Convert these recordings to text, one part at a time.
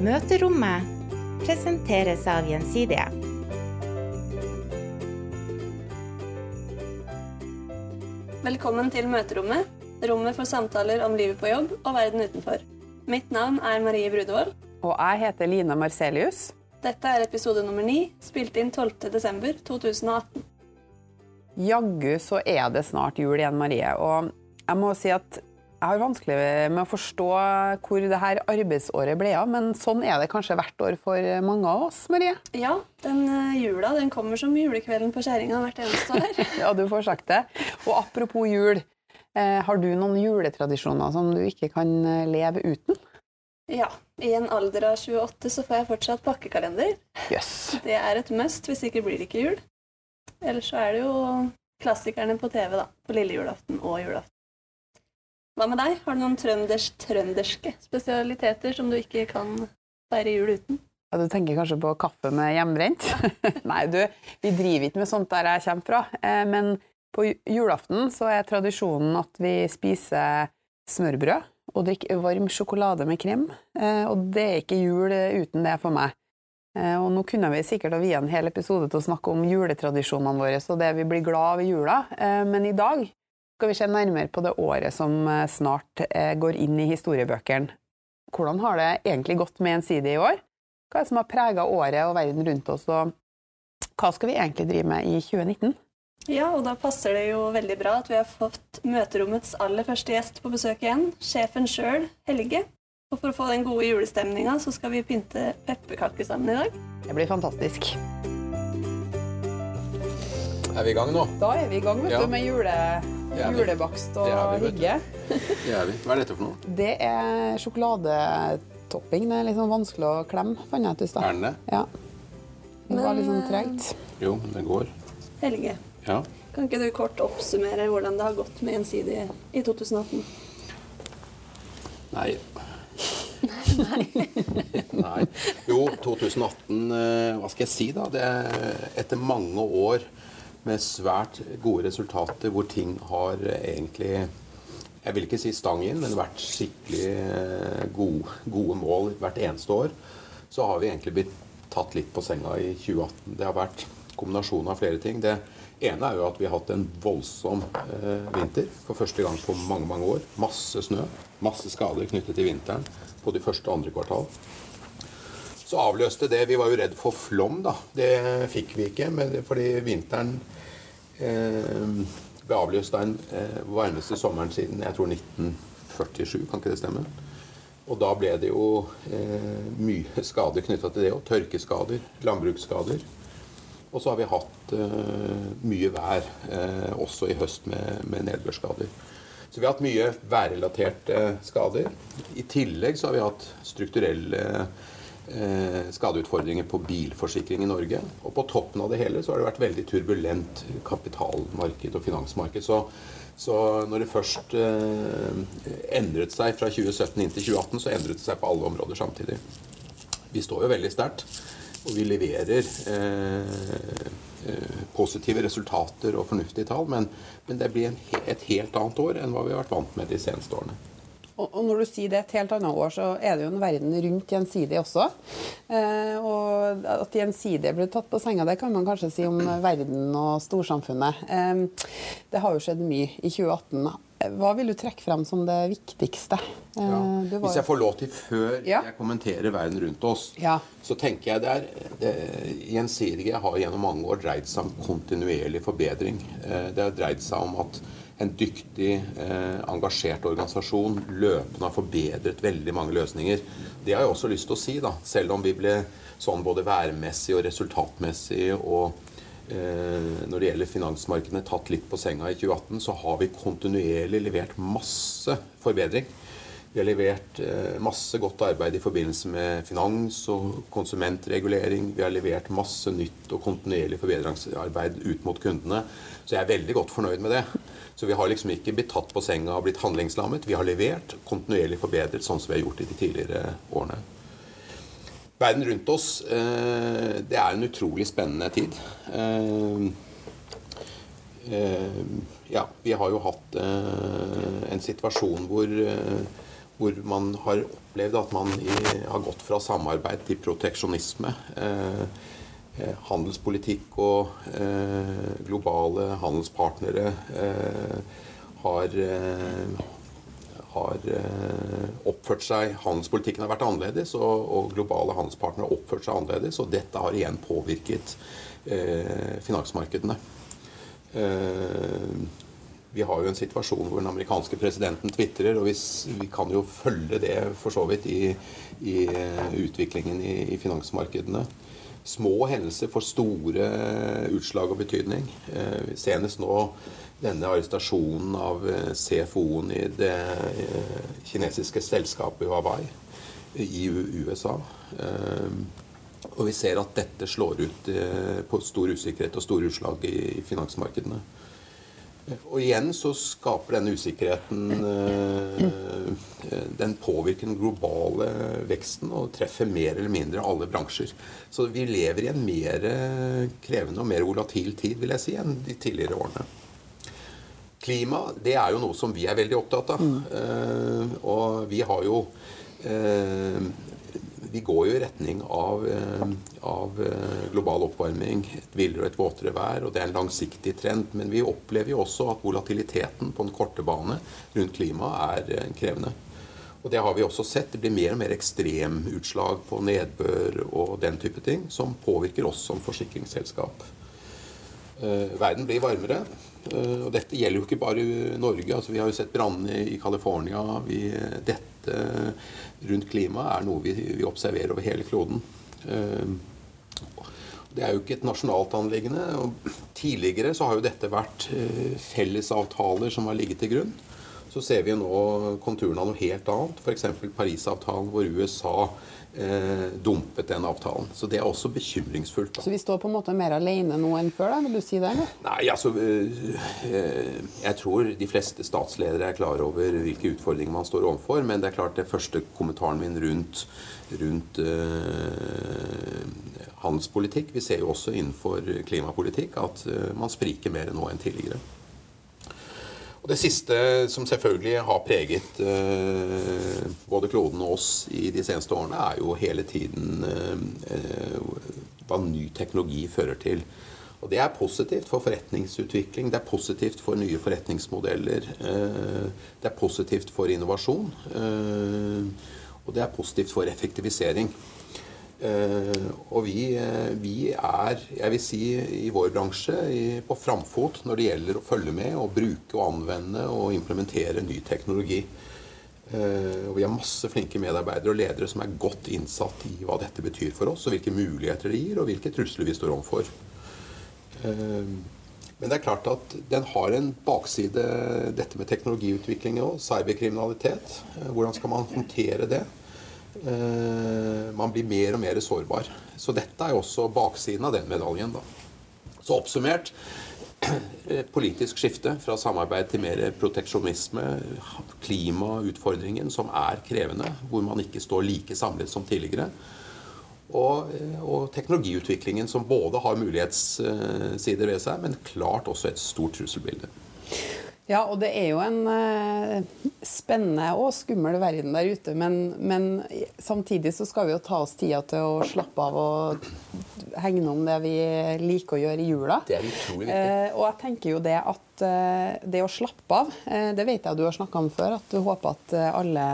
Møterommet presenteres av Gjensidige. Velkommen til møterommet, rommet for samtaler om livet på jobb og verden utenfor. Mitt navn er Marie Brudevold. Og jeg heter Lina Marcelius. Dette er episode nummer ni, spilt inn 12.12.2018. Jaggu så er det snart jul igjen, Marie. Og jeg må si at jeg har vanskelig med å forstå hvor det her arbeidsåret ble av, men sånn er det kanskje hvert år for mange av oss, Marie? Ja, den eh, jula den kommer som julekvelden på kjerringa hvert eneste år. ja, du får sagt det. Og apropos jul, eh, har du noen juletradisjoner som du ikke kan eh, leve uten? Ja. I en alder av 28 så får jeg fortsatt pakkekalender. Yes. Det er et must, hvis ikke blir det ikke jul. Ellers så er det jo klassikerne på TV, da. På lille julaften og julaften. Hva med deg? Har du noen trønders, trønderske spesialiteter som du ikke kan feire jul uten? Ja, du tenker kanskje på kaffe med hjemmebrent? Nei, du, vi driver ikke med sånt der jeg kommer fra. Eh, men på julaften så er tradisjonen at vi spiser smørbrød og drikker varm sjokolade med krem. Eh, og det er ikke jul uten det for meg. Eh, og nå kunne vi sikkert ha viet en hel episode til å snakke om juletradisjonene våre og det vi blir glad av i jula, men i dag skal vi se nærmere på det året som eh, snart eh, går inn i historiebøkene. Hvordan har det egentlig gått med Gjensidige i år? Hva er det som har prega året og verden rundt oss, og hva skal vi egentlig drive med i 2019? Ja, og da passer det jo veldig bra at vi har fått møterommets aller første gjest på besøk igjen. Sjefen sjøl, Helge. Og for å få den gode julestemninga, så skal vi pynte pepperkaker sammen i dag. Det blir fantastisk. Er vi i gang nå? Da er vi i gang vet Ja. du, med jule julebakst og hygge. Det er vi. Hva er dette for noe? Det er sjokoladetopping. Det er litt sånn vanskelig å klemme, fant jeg ut i stad. Er den det? Ja. Det var litt sånn tregt. Jo, det går. Helge, Ja. kan ikke du kort oppsummere hvordan det har gått med Gjensidige i 2018? Nei. Nei. Jo, 2018 eh, Hva skal jeg si, da? Det er etter mange år med svært gode resultater hvor ting har egentlig Jeg vil ikke si stang inn, men vært skikkelig eh, gode, gode mål hvert eneste år. Så har vi egentlig blitt tatt litt på senga i 2018. Det har vært kombinasjon av flere ting. Det ene er jo at vi har hatt en voldsom eh, vinter for første gang på mange mange år. Masse snø, masse skader knyttet til vinteren på de første og andre kvartal. Så avløste det Vi var jo redd for flom, da. Det fikk vi ikke, fordi vinteren eh, ble avløst av den eh, varmeste sommeren siden jeg tror 1947. Kan ikke det stemme? Og da ble det jo eh, mye skader knytta til det òg. Tørkeskader, landbruksskader. Og så har vi hatt eh, mye vær eh, også i høst med, med nedbørsskader. Så vi har hatt mye værrelaterte skader. I tillegg så har vi hatt strukturelle eh, skadeutfordringer på bilforsikring i Norge. Og på toppen av det hele så har det vært veldig turbulent kapitalmarked og finansmarked. Så, så når det først eh, endret seg fra 2017 inn til 2018, så endret det seg på alle områder samtidig. Vi står jo veldig sterkt, og vi leverer eh, eh, positive resultater og fornuftige tall, men, men det blir he- et helt annet år enn hva vi har vært vant med de seneste årene. Og, når du sier det et helt annet år, så er det jo en verden rundt Gjensidig også. Eh, og at gjensidige ble tatt på senga, det kan man kanskje si om verden og storsamfunnet. Eh, det har jo skjedd mye i 2018. Hva vil du trekke frem som det viktigste? Eh, Ja. Hvis jeg får lov til før Ja. jeg kommenterer verden rundt oss, Ja. så tenker jeg det er det, Gjensidige har gjennom mange år dreid seg om kontinuerlig forbedring. Det har dreid seg om at en dyktig, eh, engasjert organisasjon løpende har forbedret veldig mange løsninger. Det har jeg også lyst til å si, da. Selv om vi ble sånn både værmessig og resultatmessig og eh, når det gjelder finansmarkedene tatt litt på senga i 2018, så har vi kontinuerlig levert masse forbedring. Vi har levert eh, masse godt arbeid i forbindelse med finans og konsumentregulering. Vi har levert masse nytt og kontinuerlig forbedringsarbeid ut mot kundene. Så jeg er veldig godt fornøyd med det. Så vi har liksom ikke blitt tatt på senga og blitt handlingslammet. Vi har levert, kontinuerlig forbedret, sånn som vi har gjort i de tidligere årene. Verden rundt oss, eh, det er en utrolig spennende tid. Eh, ja, vi har jo hatt en situasjon hvor hvor man har opplevd at man i, har gått fra samarbeid til proteksjonisme. Eh, eh handelspolitikk og eh, globale handelspartnere eh, har, eh, har oppført seg Handelspolitikken har vært annerledes, og, og, globale handelspartnere har oppført seg annerledes. Og dette har igjen påvirket finansmarkedene. Vi har jo en situasjon hvor den amerikanske presidenten tvitrer, og vi, vi kan jo følge det for så vidt i, i eh, utviklingen i, i, finansmarkedene. Små hendelser får store utslag og betydning. Eh, senest nå denne arrestasjonen av eh, CFO-en i det kinesiske selskapet Huawei i USA. Og vi ser at dette slår ut på stor usikkerhet og store utslag i finansmarkedene. Og igjen så skaper denne usikkerheten eh, Den påvirker den globale veksten og treffer mer eller mindre alle bransjer. Så vi lever i en mer krevende og mer volatil tid, vil jeg si, enn de tidligere årene. Klima det er jo noe som vi er veldig opptatt av. Mm. Og vi har jo eh, vi går jo i retning av, eh, av, eh, global oppvarming, et villere og et våtere vær, og det er en langsiktig trend. Men vi opplever jo også at volatiliteten på den korte bane rundt klimaet er eh, krevende. Og det har vi også sett. Det blir mer og mer ekstremutslag på nedbør og den type ting, som påvirker oss som forsikringsselskap. Verden blir varmere. Uh, og dette gjelder jo ikke bare Norge. altså Vi har jo sett brannene i California. Dette rundt klimaet er noe vi, vi observerer over hele kloden. Uh, det er jo ikke et nasjonalt anliggende. Tidligere så har jo dette vært fellesavtaler som har ligget til grunn. Så ser vi nå konturene av noe helt annet. F.eks. Parisavtalen, hvor USA eh, dumpet den avtalen. Så det er også bekymringsfullt. Da. Så vi står på en måte mer alene nå enn før? da, Vil du si det? eller? Nei, altså eh, Jeg tror de fleste statsledere er klar over hvilke utfordringer man står overfor. Men det er klart det første kommentaren min rundt, rundt eh, handelspolitikk Vi ser jo også innenfor klimapolitikk at eh, man spriker mer nå enn tidligere. Og Det siste som selvfølgelig har preget eh, både kloden og oss i de seneste årene, er jo hele tiden eh, hva ny teknologi fører til. Og Det er positivt for forretningsutvikling, det er positivt for nye forretningsmodeller. Eh, det er positivt for innovasjon, eh, og det er positivt for effektivisering. Uh, og vi, uh, vi, er, jeg vil si, i vår bransje i, på framfot når det gjelder å følge med og bruke og anvende og implementere ny teknologi. Uh, og vi har masse flinke medarbeidere og ledere som er godt innsatt i hva dette betyr for oss, og hvilke muligheter det gir, og hvilke trusler vi står overfor. men det er klart at den har en bakside, dette med teknologiutvikling og cyberkriminalitet. hvordan skal man håndtere det? Eh, man blir mer og mer sårbar. Så dette er jo også baksiden av den medaljen. Da. Så oppsummert politisk skifte fra samarbeid til mer proteksjonisme, klimautfordringen som er krevende, hvor man ikke står like samlet som tidligere. Og, og teknologiutviklingen som både har mulighetssider ved seg, men klart også et stort trusselbilde. Ja, og det er jo en eh, spennende og skummel verden der ute. Men, men, samtidig så skal vi jo ta oss tida til å slappe av og hegne om det vi liker å gjøre i jula. Det er utrolig viktig. Eh, og jeg tenker jo det at Eh, det å slappe av, eh, det vet jeg du har snakka om før, at du håper at eh, alle,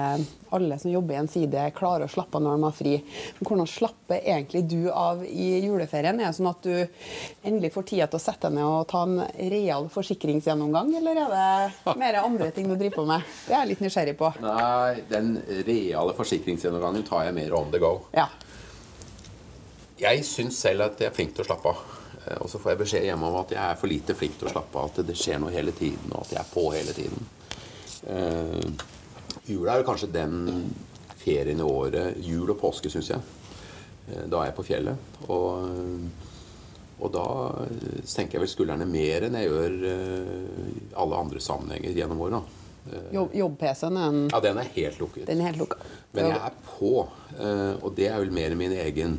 alle som jobber i en side, klarer å slappe av når de har fri. Men hvordan slapper egentlig du av i juleferien? Er det sånn at du endelig får tida til å sette deg ned og ta en real forsikringsgjennomgang, eller er det mer andre ting du driver på med? Det er jeg litt nysgjerrig på. Nei, den reale forsikringsgjennomgangen tar jeg mer on the go. Ja. Jeg syns selv at jeg er flink til å slappe av. Eh, og så får jeg beskjed hjemme om at jeg er for lite flink til å slappe av, at det skjer noe hele tiden, og at jeg er på hele tiden. Uh, jula er jo kanskje den ferien i året Jul og påske, syns jeg. Uh, da er jeg på fjellet. Og, og da senker jeg vel skuldrene mer enn jeg gjør uh, alle andre sammenhenger gjennom året. Jobb-PC-en er en Ja, den er helt lukket. Den er helt lukket. Men jeg er på, og det er vel mer min egen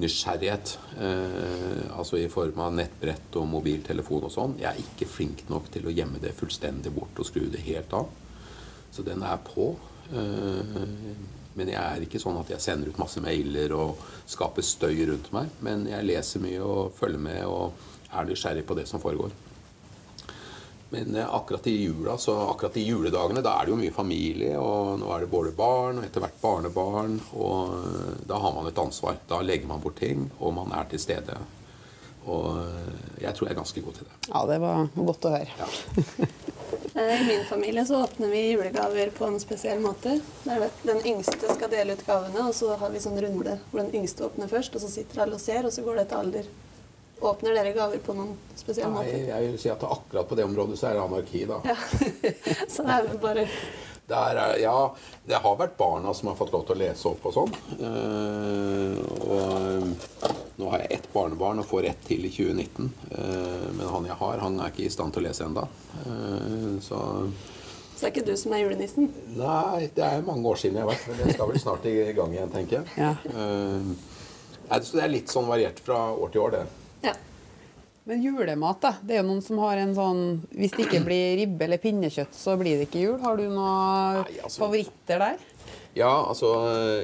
nysgjerrighet. Eh, altså i form av nettbrett og mobiltelefon og sånn. Jeg er ikke flink nok til å gjemme det fullstendig bort og skru det helt av. Så den er på. Eh, Men jeg er ikke sånn at jeg sender ut masse mailer og skaper støy rundt meg. Men jeg leser mye og følger med og er nysgjerrig på det som foregår. Men eh, akkurat i jula, så akkurat i juledagene, da er det jo mye familie. Og nå er det både barn og etter hvert barnebarn. Og eh, da har man et ansvar. Da legger man bort ting, og man er til stede. Og eh, jeg tror jeg er ganske god til det. Ja, det var godt å høre. Ja. I min familie så åpner vi julegaver på en spesiell måte. Den yngste skal dele ut gavene, og så har vi sånn runde hvor den yngste åpner først, og så sitter alle og ser, og så går det etter alder. Åpner dere gaver på noen spesiell Nei, måte? jeg vil si at akkurat på det området så er det anarki, da. Ja. så det er vel bare Der er, ja, det har vært barna som har fått lov til å lese opp og sånn. Uh, og eh, nå har jeg ett barnebarn og får ett til i 2019. Uh, men han jeg har, han er ikke i stand til å lese ennå. så Så det er ikke du som er julenissen? Nei, det er mange år siden jeg har vært, men det skal vel snart i gang igjen, tenker jeg. Ja. Uh, så det er litt sånn variert fra år til år, det. Ja. Men julemat, da. Det er jo noen som har en sånn Hvis det ikke blir ribbe eller pinnekjøtt, så blir det ikke jul. Har du noen Nei, altså- favoritter der? Ja, altså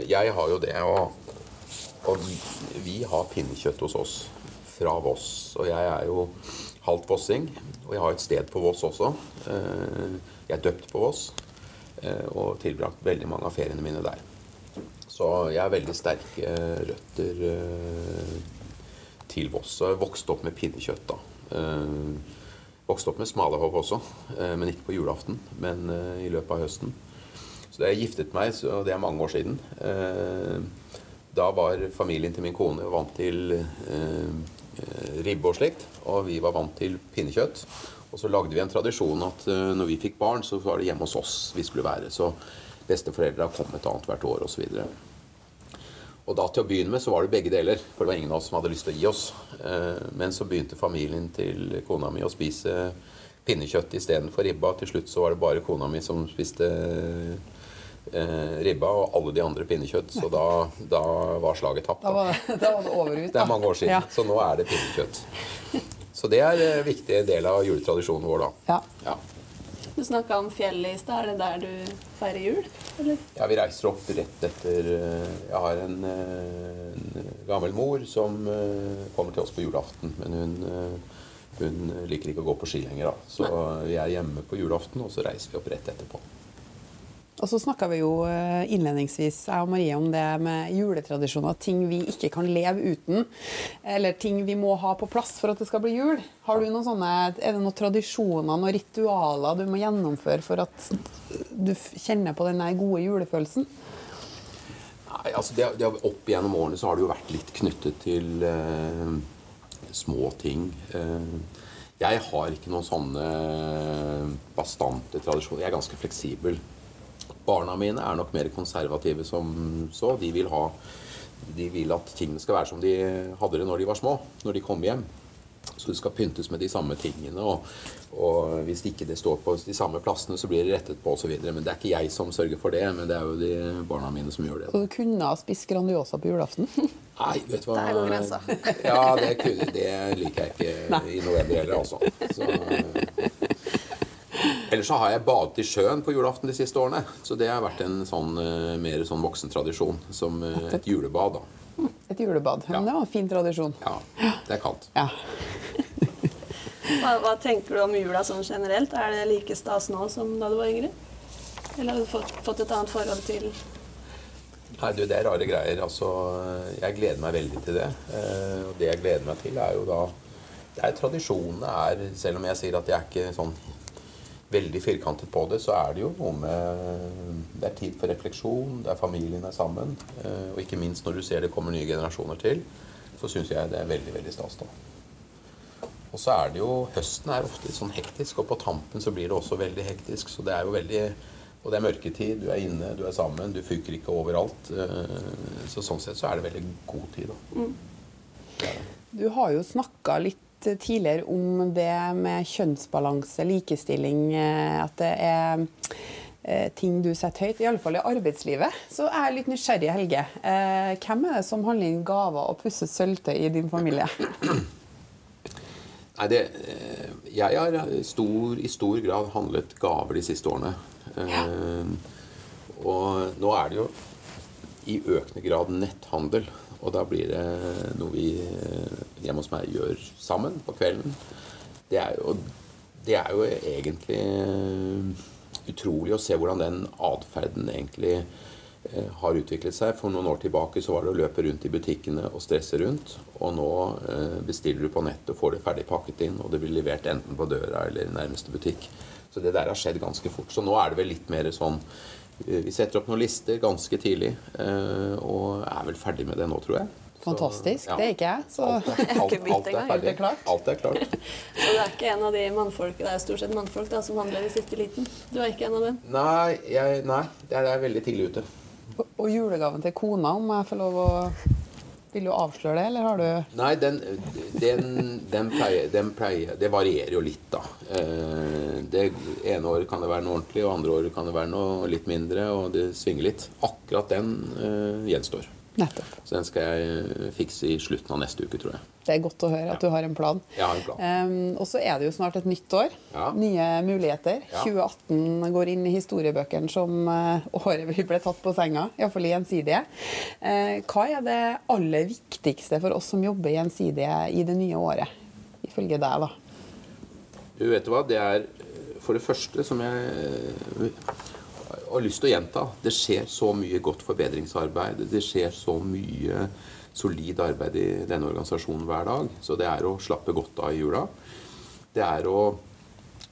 Jeg har jo det, og, og vi har pinnekjøtt hos oss fra Voss. Og jeg er jo halvt vossing, og jeg har et sted på Voss også. Eh, Jeg er døpt på Voss eh, og tilbrakt veldig mange av feriene mine der. Så jeg har veldig sterke røtter eh, til Voss. Jeg vokste opp med pinnekjøtt, da. Eh, Vokste opp med smalahove også, eh, men ikke på julaften, men eh, i løpet av høsten. Så da jeg giftet meg, så det er mange år siden, da var familien til min kone vant til ribbe og slikt, og vi var vant til pinnekjøtt. Og så lagde vi en tradisjon at når vi fikk barn, så var det hjemme hos oss vi skulle være. Så besteforeldra kom et annet hvert år osv. Og da til å begynne med så var det begge deler, for det var ingen av oss som hadde lyst til å gi oss. Eh, Men så begynte familien til kona mi å spise pinnekjøtt istedenfor ribba. Til slutt så var det bare kona mi som spiste eh, ribba, og alle de andre pinnekjøtt. Så da, da var slaget tapt. Da Da. var, det- da var det over ut. Det er mange år siden, Ja. så nå er det pinnekjøtt. Så det er en viktig del av juletradisjonen vår, da. Ja. Ja. Du snakka om fjellet i stad. Er det der du feirer jul? Eller? Ja, vi reiser opp rett etter eh, Jeg har en, eh, en gammel mor som eh, kommer til oss på julaften. Men hun, hun liker ikke å gå på ski lenger, da. Så vi er hjemme på julaften, og så reiser vi opp rett etterpå. Og så snakka vi jo eh, innledningsvis jeg og Marie om det med juletradisjoner. Ting vi ikke kan leve uten. Eller ting vi må ha på plass for at det skal bli jul. Har du noen sånne, Er det noen tradisjoner, noen ritualer du må gjennomføre for at du kjenner på den gode julefølelsen? Nei, altså det, det, Opp gjennom årene så har det jo vært litt knyttet til eh, små ting. Eh, jeg har ikke noen sånne bastante tradisjoner. Jeg er ganske fleksibel. Barna mine er nok mer konservative som så. De vil, ha, de vil at tingene skal være som de hadde det når de var små, når de kom hjem. Så det skal pyntes med de samme tingene. Og, og hvis ikke det står på de samme plassene, så blir det rettet på osv. Men det er ikke jeg som sørger for det, men det er jo de barna mine som gjør det. Så du kunne ha spist Grandiosa på julaften? Nei, vet du hva Der går grensa. Ja, det, kunne, det liker jeg ikke i november heller, altså. Så, ellers så har jeg badet i sjøen på julaften de siste årene. Så det har vært en sånn eh, mer sånn voksentradisjon. Som eh, et julebad, da. Et julebad. Ja. Men det var en fin tradisjon. Ja, det er kaldt. Ja. Hva, hva tenker du om jula sånn generelt? Er det like stas nå som da du var yngre? Eller har du fått, fått et annet forhold til Nei, du, det er rare greier. Altså, jeg gleder meg veldig til det. Eh, Og det jeg gleder meg til, er jo da Det er tradisjonene er Selv om jeg sier at jeg er ikke sånn veldig firkantet på det, så er det jo noe med Det er tid for refleksjon, det er familien er sammen. eh, Og ikke minst når du ser det kommer nye generasjoner til, så syns jeg det er veldig, veldig stas. da. Og så er det jo Høsten er ofte litt sånn hektisk, og på tampen så blir det også veldig hektisk. Så det er jo veldig Og det er mørketid, du er inne, du er sammen, du fyker ikke overalt. eh, Så sånn sett så er det veldig god tid, da. Du har jo snakka litt tidligere om det med kjønnsbalanse, likestilling, eh, at det er eh, ting du setter høyt, i alle fall i arbeidslivet. Så jeg er litt nysgjerrig, Helge. Eh, Hvem er det som handler inn gaver og pusser sølvtøy i din familie? Nei, det, jeg har stor, i stor grad handlet gaver de siste årene. Ja. Og nå er det jo i økende grad netthandel. Og da blir det noe vi eh, hjemme hos meg gjør sammen på kvelden. Det er jo, det er jo egentlig eh, utrolig å se hvordan den atferden egentlig eh, har utviklet seg. For noen år tilbake så var det å løpe rundt i butikkene og stresse rundt. Og nå bestiller du på nett og får det ferdig pakket inn, og det blir levert enten på døra eller i nærmeste butikk. Så det der har skjedd ganske fort. Så nå er det vel litt mer sånn vi setter opp noen lister ganske tidlig, eh, og er vel ferdig med det nå, tror jeg. Fantastisk. Så, ja. Det er ikke jeg. Så alt er, alt, alt er ferdig. Klart. Alt er klart. så du er ikke en av de mannfolk, det er stort sett mannfolk da, som handler i siste liten? Du er ikke en av dem? Nei, jeg, nei jeg er veldig tidlig ute. Og julegaven til kona, om jeg får lov å vil du avsløre det, eller har du Nei, den, den, den, pleier, den pleier, Det varierer jo litt, da. Eh, det ene året kan det være noe ordentlig, og andre året kan det være noe litt mindre, og det svinger litt. Akkurat den uh, gjenstår. Nettopp. Så den skal jeg fikse i slutten av neste uke, tror jeg. Det er godt å høre at du har en plan. Jeg har en plan. Um, og så er det jo snart et nytt år. Ja. Nye muligheter. Ja. 2018 går inn i historiebøkene som uh, året vi ble tatt på senga, iallfall i Gjensidige. Uh, hva er det aller viktigste for oss som jobber i Gjensidige i det nye året, ifølge deg, da? Du vet hva, det er for det første som jeg har lyst til å gjenta. Det skjer så mye godt forbedringsarbeid. Det skjer så mye solid arbeid i denne organisasjonen hver dag. Så det er å slappe godt av i jula. Det er å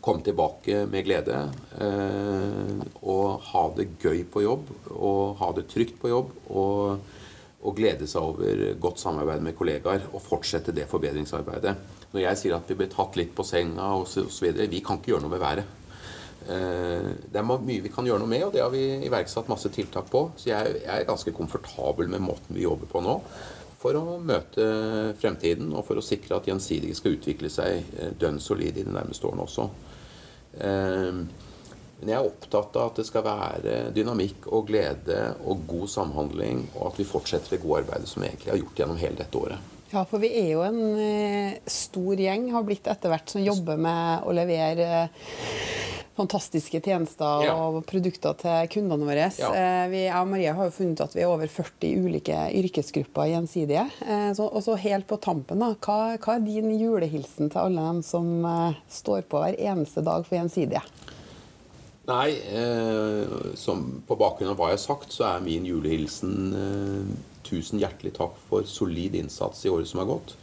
komme tilbake med glede eh, og ha det gøy på jobb og ha det trygt på jobb. Og, og glede seg over godt samarbeid med kollegaer og fortsette det forbedringsarbeidet. Når jeg sier at vi blir tatt litt på senga osv. Vi kan ikke gjøre noe med været. Eh, det er mye vi kan gjøre noe med, og det har vi iverksatt masse tiltak på. Så jeg, er ganske komfortabel med måten vi jobber på nå. For å møte fremtiden og for å sikre at Gjensidige skal utvikle seg eh, dønn solid i de nærmeste årene også. Eh, men jeg er opptatt av at det skal være dynamikk og glede og god samhandling, og at vi fortsetter det gode arbeidet som vi egentlig har gjort gjennom hele dette året. Ja, for vi er jo en stor gjeng, har blitt etter hvert, som jobber med å levere fantastiske tjenester ja. og produkter til kundene våre. Ja. Eh, vi, jeg og Maria har jo funnet at vi er over 40 ulike yrkesgrupper gjensidige. Eh, så, og så helt på tampen, da, hva, hva, er din julehilsen til alle dem som står på hver eneste dag for Gjensidige? Nei, eh, som på bakgrunn av hva jeg har sagt, så er min julehilsen eh, tusen hjertelig takk for solid innsats i året som har gått.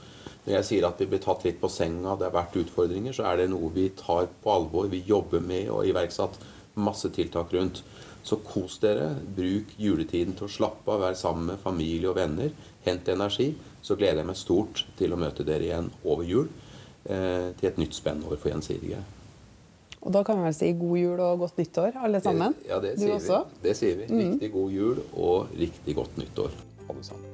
Når jeg sier at vi blir tatt litt på senga, det har vært utfordringer, så er det noe vi tar på alvor. Vi jobber med og iverksatt masse tiltak rundt. Så kos dere. Bruk juletiden til å slappe av, være sammen med familie og venner. Hent energi. Så gleder jeg meg stort til å møte dere igjen over jul. Eh, til et nytt spennende år for Gjensidige. Og da kan vi vel si god jul og godt nyttår, alle sammen? ja, det sier vi. Det sier vi. Riktig god jul og riktig godt nyttår, alle sammen.